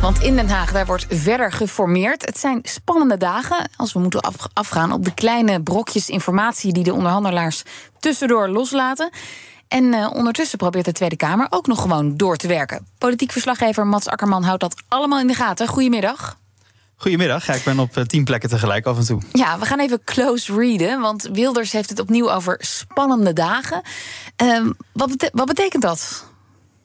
Want in Den Haag daar wordt verder geformeerd. Het zijn spannende dagen als we moeten afgaan op de kleine brokjes informatie die de onderhandelaars tussendoor loslaten. En uh, ondertussen probeert de Tweede Kamer ook nog gewoon door te werken. Politiek verslaggever Mats Akkerman houdt dat allemaal in de gaten. Goedemiddag. Goedemiddag, ja, ik ben op eh, tien plekken tegelijk af en toe. Ja, we gaan even close readen, want Wilders heeft het opnieuw over spannende dagen. Uh, wat, wat betekent dat?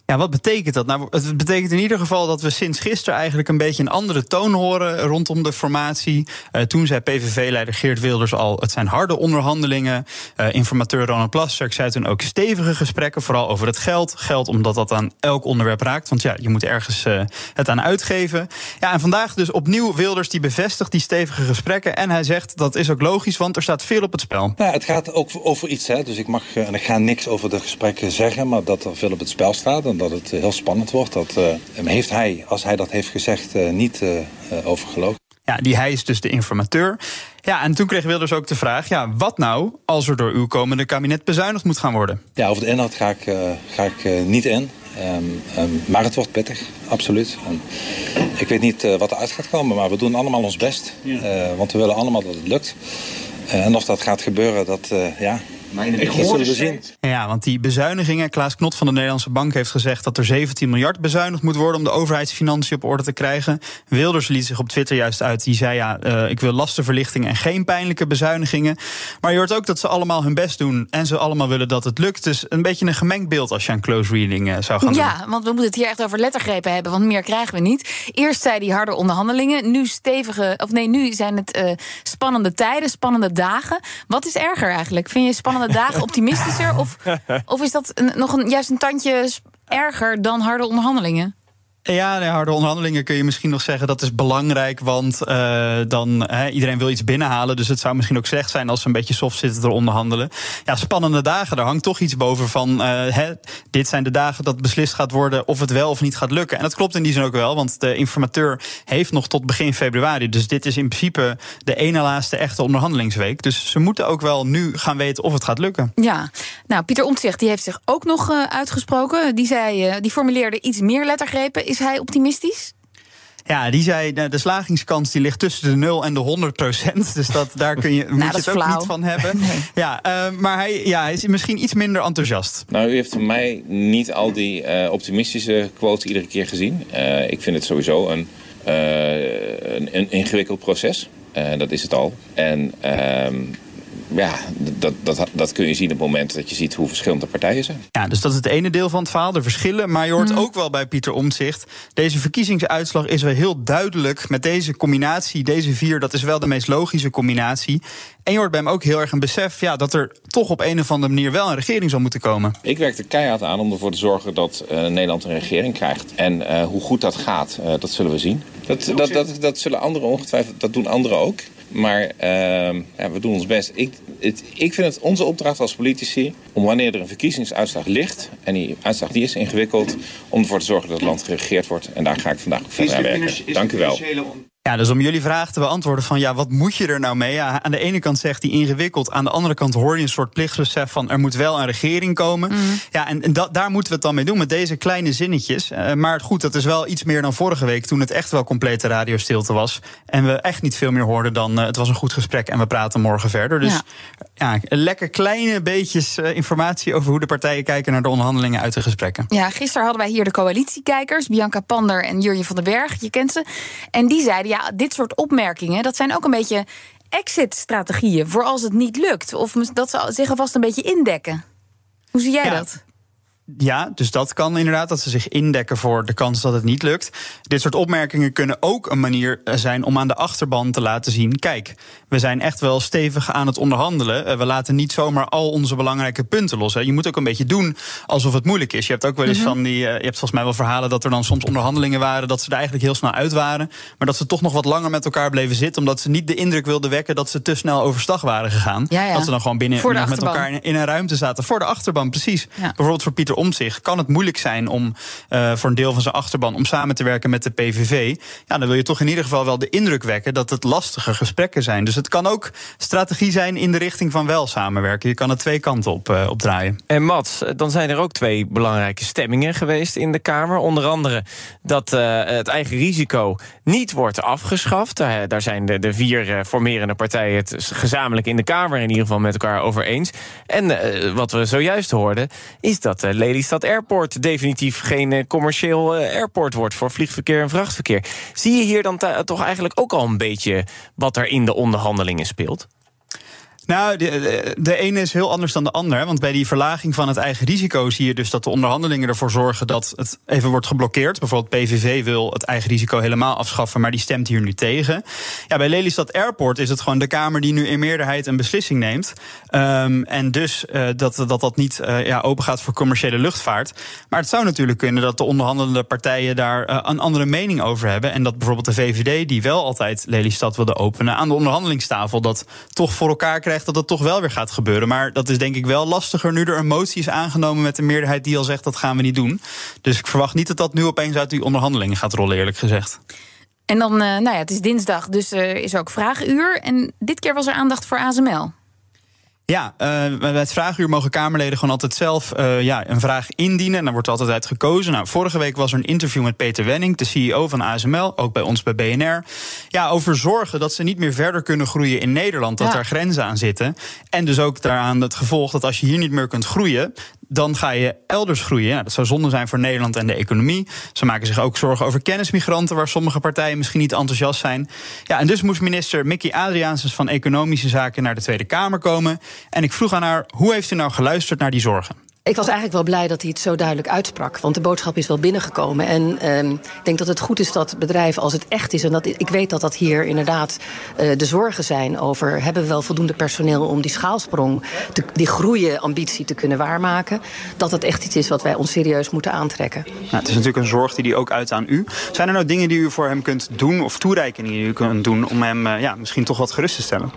Ja, wat betekent dat? Nou, het betekent in ieder geval dat we sinds gisteren eigenlijk een beetje een andere toon horen rondom de formatie. Uh, toen zei PVV-leider Geert Wilders al: het zijn harde onderhandelingen. Uh, informateur Ronald Plasterk zei toen ook stevige gesprekken, vooral over het geld. Geld omdat dat aan elk onderwerp raakt. Want ja, je moet ergens uh, het aan uitgeven. Ja, en vandaag dus opnieuw Wilders die bevestigt die stevige gesprekken. En hij zegt dat is ook logisch, want er staat veel op het spel. Nou, het gaat ook over iets, hè. Dus ik mag en ik ga niks over de gesprekken zeggen, maar dat er veel op het spel staat dat het heel spannend wordt. Dat uh, heeft hij, als hij dat heeft gezegd, uh, niet uh, overgelogen. Ja, die hij is dus de informateur. Ja, en toen kreeg Wilders ook de vraag: ja, wat nou als er door uw komende kabinet bezuinigd moet gaan worden? Ja, over de inhoud ga ik, ga ik niet in. Um, um, maar het wordt pittig, absoluut. En ik weet niet wat eruit gaat komen, maar we doen allemaal ons best. Ja. want we willen allemaal dat het lukt. en of dat gaat gebeuren, dat, ja, ik hoorde zien. Ja, want die bezuinigingen. Klaas Knot van de Nederlandse Bank heeft gezegd dat er 17 miljard bezuinigd moet worden om de overheidsfinanciën op orde te krijgen. Wilders liet zich op Twitter juist uit. Die zei ja, uh, ik wil lastenverlichting en geen pijnlijke bezuinigingen. Maar je hoort ook dat ze allemaal hun best doen en ze allemaal willen dat het lukt. Dus een beetje een gemengd beeld als je aan close reading uh, zou gaan ja, want we moeten het hier echt over lettergrepen hebben, want meer krijgen we niet. Eerst zei die harde onderhandelingen, nu stevige, of nee, nu zijn het uh, spannende tijden, spannende dagen. Wat is erger eigenlijk? Vind je spannende dagen optimistischer? Of, of is dat een, nog een, juist een tandje erger dan harde onderhandelingen? Ja, de harde onderhandelingen kun je misschien nog zeggen dat is belangrijk, want uh, dan iedereen wil iets binnenhalen, dus het zou misschien ook slecht zijn als ze een beetje soft zitten te onderhandelen. Ja, spannende dagen, daar hangt toch iets boven van, he, dit zijn de dagen dat beslist gaat worden of het wel of niet gaat lukken. En dat klopt in die zin ook wel, want de informateur heeft nog tot begin februari, dus dit is in principe de ene laatste echte onderhandelingsweek. Dus ze moeten ook wel nu gaan weten of het gaat lukken. Ja, nou Pieter Omtzigt die heeft zich ook nog uh, uitgesproken. Die zei, die formuleerde iets meer lettergrepen. Is hij optimistisch? Ja, die zei, nou, de slagingskans die ligt tussen de 0 en de 100 procent. Dus dat, daar kun je, nou, moet je het ook niet van hebben. Ja, uh, maar hij, ja, hij is misschien iets minder enthousiast. Nou, u heeft van mij niet al die uh, optimistische quotes iedere keer gezien. Uh, ik vind het sowieso een, een, een, ingewikkeld proces. dat is het al. En ehm, ja, dat, dat, dat kun je zien op het moment dat je ziet hoe verschillende partijen zijn. Ja, dus dat is het ene deel van het verhaal, de verschillen. Maar je hoort mm. ook wel bij Pieter Omtzigt. Deze verkiezingsuitslag is wel heel duidelijk. Met deze combinatie, deze vier, dat is wel de meest logische combinatie. En je hoort bij hem ook heel erg een besef ja, dat er toch op een of andere manier wel een regering zal moeten komen. Ik werk er keihard aan om ervoor te zorgen dat uh, Nederland een regering krijgt. En uh, hoe goed dat gaat, uh, dat zullen we zien. Dat, dat, dat, dat zullen anderen ongetwijfeld, dat doen anderen ook. Maar uh, ja, we doen ons best. Ik, het, ik vind het onze opdracht als politici om wanneer er een verkiezingsuitslag ligt... en die uitslag die is ingewikkeld, om ervoor te zorgen dat het land geregeerd wordt. En daar ga ik vandaag ook verder aan werken. Dank u wel. Ja, dus om jullie vraag te beantwoorden van ja, wat moet je er nou mee? Ja, aan de ene kant zegt hij ingewikkeld, aan de andere kant hoor je een soort plichtsbesef van er moet wel een regering komen. Mm. Ja, en, en daar moeten we het dan mee doen met deze kleine zinnetjes. Uh, maar goed, dat is wel iets meer dan vorige week toen het echt wel complete radiostilte was. En we echt niet veel meer hoorden dan uh, het was een goed gesprek en we praten morgen verder. Dus ja, lekker kleine beetjes uh, informatie over hoe de partijen kijken naar de onderhandelingen uit de gesprekken. Ja, gisteren hadden wij hier de coalitiekijkers, Bianca Pander en Jurje van den Berg, je kent ze. En die zeiden ja, dit soort opmerkingen, dat zijn ook een beetje exit-strategieën voor als het niet lukt. Of dat ze zich alvast een beetje indekken. Hoe zie jij dat? Ja, dus dat kan inderdaad, dat ze zich indekken voor de kans dat het niet lukt. Dit soort opmerkingen kunnen ook een manier zijn om aan de achterban te laten zien: kijk, we zijn echt wel stevig aan het onderhandelen. we laten niet zomaar al onze belangrijke punten los. Hè. Je moet ook een beetje doen alsof het moeilijk is. Je hebt ook wel eens mhm. van die. je hebt volgens mij wel verhalen dat er dan soms onderhandelingen waren. dat ze er eigenlijk heel snel uit waren. maar dat ze toch nog wat langer met elkaar bleven zitten. omdat ze niet de indruk wilden wekken dat ze te snel overstag waren gegaan. Dat ze dan gewoon binnen met elkaar in een ruimte zaten. Voor de achterban, precies. Bijvoorbeeld voor Pieter Omtzigt kan het moeilijk zijn om uh, voor een deel van zijn achterban om samen te werken met de PVV. Ja, dan wil je toch in ieder geval wel de indruk wekken dat het lastige gesprekken zijn. Dus het kan ook strategie zijn in de richting van wel samenwerken. Je kan het twee kanten op, uh, opdraaien. En Mats, dan zijn er ook twee belangrijke stemmingen geweest in de Kamer. Onder andere dat uh, het eigen risico niet wordt afgeschaft. daar zijn de, de vier formerende partijen het gezamenlijk in de Kamer in ieder geval met elkaar over eens. En wat we zojuist hoorden, is dat Lelystad Airport definitief geen commercieel airport wordt voor vliegverkeer en vrachtverkeer. Zie je hier dan toch eigenlijk ook al een beetje wat er in de onderhandelingen speelt? Nou, de, ene is heel anders dan de ander. Want bij die verlaging van het eigen risico zie je dus dat de onderhandelingen ervoor zorgen dat het even wordt geblokkeerd. Bijvoorbeeld PVV wil het eigen risico helemaal afschaffen, maar die stemt hier nu tegen. Ja, bij Lelystad Airport is het gewoon de Kamer die nu in meerderheid een beslissing neemt. Um, en dus uh, dat, dat dat niet uh, ja, open gaat voor commerciële luchtvaart. Maar het zou natuurlijk kunnen dat de onderhandelende partijen daar uh, een andere mening over hebben. En dat bijvoorbeeld de VVD, die wel altijd Lelystad wilde openen, aan de onderhandelingstafel dat toch voor elkaar krijgt dat het toch wel weer gaat gebeuren. Maar dat is denk ik wel lastiger nu er een motie is aangenomen met de meerderheid die al zegt dat gaan we niet doen. Dus ik verwacht niet dat dat nu opeens uit die onderhandelingen gaat rollen, eerlijk gezegd. En dan, uh, nou ja, het is dinsdag, dus er is ook vraaguur. En dit keer was er aandacht voor ASML. Ja, uh, bij het vraaguur mogen Kamerleden gewoon altijd zelf uh, ja, een vraag indienen. En dan wordt altijd uit gekozen. Nou, vorige week was er een interview met Peter Wenning, de CEO van ASML, ook bij ons bij BNR. Ja, over zorgen dat ze niet meer verder kunnen groeien in Nederland, dat ja. er grenzen aan zitten. En dus ook daaraan het gevolg dat als je hier niet meer kunt groeien, dan ga je elders groeien. Dat zou zonde zijn voor Nederland en de economie. Ze maken zich ook zorgen over kennismigranten, waar sommige partijen misschien niet enthousiast zijn. Ja, en dus moest minister Mickey Adriaansens van Economische Zaken naar de Tweede Kamer komen. En ik vroeg aan haar: hoe heeft u nou geluisterd naar die zorgen? Ik was eigenlijk wel blij dat hij het zo duidelijk uitsprak. Want de boodschap is wel binnengekomen. En um, ik denk dat het goed is dat bedrijven, als het echt is... en dat, ik weet dat dat hier inderdaad uh, de zorgen zijn over... hebben we wel voldoende personeel om die schaalsprong... Te, die groeien ambitie te kunnen waarmaken... dat het echt iets is wat wij ons serieus moeten aantrekken. Nou, het is natuurlijk een zorg die hij ook uit aan u. Zijn er nou dingen die u voor hem kunt doen... of toereikingen die u kunt doen... om hem uh, ja, misschien toch wat gerust te stellen?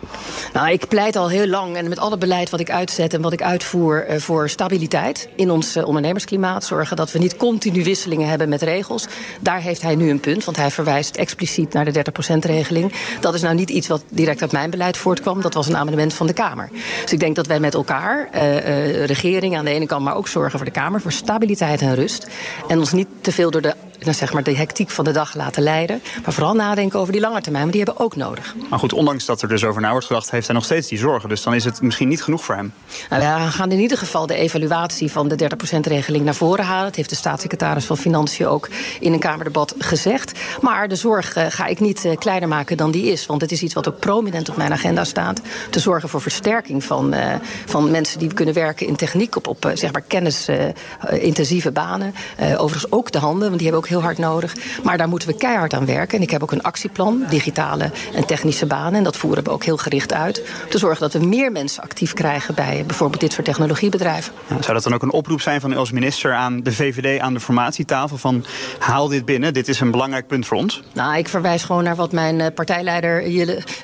Nou, ik pleit al heel lang en met alle beleid wat ik uitzet... en wat ik uitvoer uh, voor stabiliteit in ons uh, ondernemersklimaat. Zorgen dat we niet continu wisselingen hebben met regels. Daar heeft hij nu een punt, want hij verwijst expliciet naar de 30%-regeling. Dat is nou niet iets wat direct uit mijn beleid voortkwam. Dat was een amendement van de Kamer. Dus ik denk dat wij met elkaar, uh, uh, regering aan de ene kant, maar ook zorgen voor de Kamer, voor stabiliteit en rust. En ons niet te veel door de zeg maar de hectiek van de dag laten leiden. Maar vooral nadenken over die lange termijn, want die hebben ook nodig. Maar goed, ondanks dat er dus over na wordt gedacht, heeft hij nog steeds die zorgen. Dus dan is het misschien niet genoeg voor hem. Nou, we gaan in ieder geval de evaluatie van de 30%-regeling naar voren halen. Dat heeft de staatssecretaris van Financiën ook in een Kamerdebat gezegd. Maar de zorg uh, ga ik niet uh, kleiner maken dan die is. Want het is iets wat ook prominent op mijn agenda staat. Te zorgen voor versterking van, uh, van mensen die kunnen werken in techniek op, op zeg maar kennisintensieve banen. overigens ook de handen, want die hebben ook heel hard nodig. Maar daar moeten we keihard aan werken. En ik heb ook een actieplan, digitale en technische banen. En dat voeren we ook heel gericht uit. Om te zorgen dat we meer mensen actief krijgen bij bijvoorbeeld dit soort technologiebedrijven. Zou dat dan ook een oproep zijn van u als minister aan de VVD aan de formatietafel? Van haal dit binnen, dit is een belangrijk punt voor ons? Nou, ik verwijs gewoon naar wat mijn eh, partijleider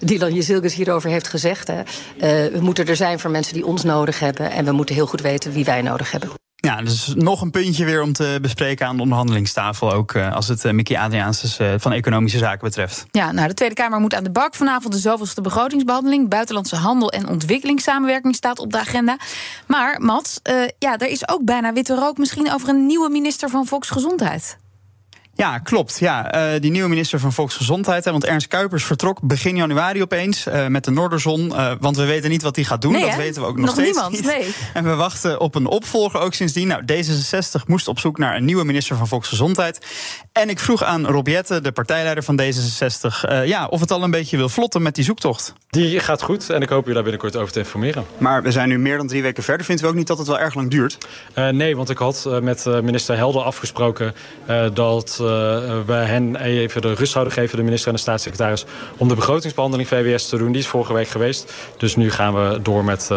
Dylan Jezilgus hierover heeft gezegd. Hè. Uh, we moeten er zijn voor mensen die ons nodig hebben. En we moeten heel goed weten wie wij nodig hebben. Ja, dus nog een puntje weer om te bespreken aan de onderhandelingstafel. Ook uh, als het uh, Mickey Adriaansens uh, van Economische Zaken betreft. Ja, nou, de Tweede Kamer moet aan de bak. Vanavond de zoveelste begrotingsbehandeling. Buitenlandse handel en ontwikkelingssamenwerking staat op de agenda. Maar, Mats, ja, er is ook bijna witte rook misschien over een nieuwe minister van Volksgezondheid. Ja, klopt. Ja, uh, die nieuwe minister van Volksgezondheid. Hè, want Ernst Kuipers vertrok begin januari opeens uh, met de Noorderzon. Uh, want we weten niet wat hij gaat doen. Nee, dat weten we ook nog, nog steeds niemand, niet. Nee. En we wachten op een opvolger ook sindsdien. Nou, D66 moest op zoek naar een nieuwe minister van Volksgezondheid. En ik vroeg aan Rob Jette, de partijleider van D66, ja, of het al een beetje wil vlotten met die zoektocht. Die gaat goed en ik hoop u daar binnenkort over te informeren. Maar we zijn nu meer dan drie weken verder. Vindt u ook niet dat het wel erg lang duurt? nee, want ik had met minister Helder afgesproken dat we hen even de rust zouden geven, de minister en de staatssecretaris, om de begrotingsbehandeling VWS te doen. Die is vorige week geweest. Dus nu gaan we door met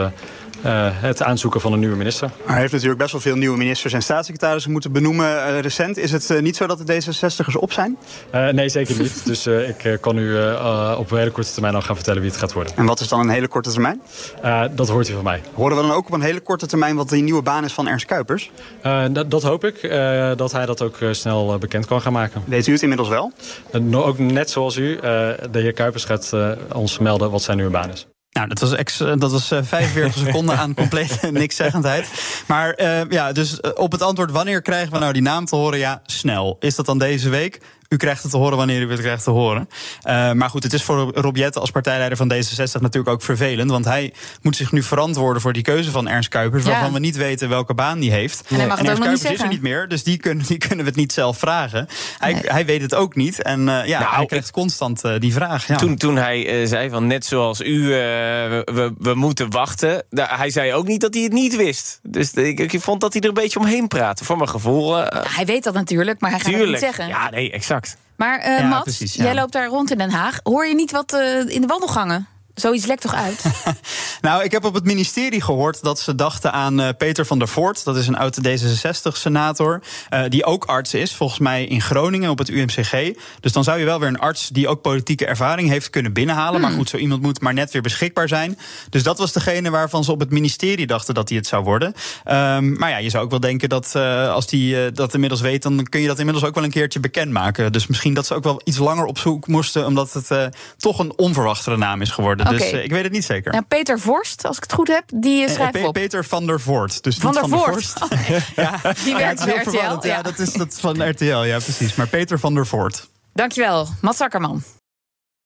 uh, het aanzoeken van een nieuwe minister. Hij heeft natuurlijk best wel veel nieuwe ministers en staatssecretarissen moeten benoemen uh, recent. Is het uh, niet zo dat de D66'ers op zijn? nee, zeker niet. dus ik kan u op een hele korte termijn al gaan vertellen wie het gaat worden. En wat is dan een hele korte termijn? dat hoort u van mij. Horen we dan ook op een hele korte termijn wat die nieuwe baan is van Ernst Kuipers? Dat, dat, hoop ik, dat hij dat ook snel bekend kan gaan maken. Weet u het inmiddels wel? ook net zoals u, de heer Kuipers gaat ons melden wat zijn nieuwe baan is. Nou, dat was, ex, eh, dat was 45 eh, seconden aan complete nikszeggendheid. Maar uh, ja, dus op het antwoord wanneer krijgen we nou die naam te horen? Ja, snel. Is dat dan deze week? U krijgt het te horen wanneer u het krijgt te horen. Uh, maar goed, het is voor Rob als partijleider van D66 natuurlijk ook vervelend. Want hij moet zich nu verantwoorden voor die keuze van Ernst Kuipers. Waarvan we niet weten welke baan die heeft. En, en Ernst Kuipers is er niet meer. Dus die kunnen, die kunnen we het niet zelf vragen. Hij, hij weet het ook niet. En uh, ja, nou, hij krijgt constant uh, die vraag. Ja. Toen, toen hij zei van net zoals u, we, we moeten wachten. hij zei ook niet dat hij het niet wist. Dus ik, ik vond dat hij er een beetje omheen praatte. Voor mijn gevoel. hij weet dat natuurlijk, maar hij gaat het niet zeggen. Ja, nee, exact. Maar uh, Mats, jij loopt daar rond in Den Haag. Hoor je niet wat uh, in de wandelgangen? Zoiets lekt toch uit? nou, ik heb op het ministerie gehoord dat ze dachten aan uh, Peter van der Voort. Dat is een oude D66-senator. Uh, die ook arts is, volgens mij in Groningen op het UMCG. Dus dan zou je wel weer een arts die ook politieke ervaring heeft kunnen binnenhalen. Maar hmm. goed, zo iemand moet maar net weer beschikbaar zijn. Dus dat was degene waarvan ze op het ministerie dachten dat hij het zou worden. Um, maar ja, je zou ook wel denken dat uh, als die dat inmiddels weet, dan kun je dat inmiddels ook wel een keertje bekendmaken. Dus misschien dat ze ook wel iets langer op zoek moesten, omdat het toch een onverwachtere naam is geworden. Dus ik weet het niet zeker. Nou, Peter Vorst, als ik het goed heb, die uh, schrijft op. Peter van der Voort. Dus van, der, van der Vorst. Oh, ja. Die werkt bij RTL. Ja. ja, dat is dat van RTL, ja precies. Maar Peter van der Voort. Dankjewel, Mats Akkerman.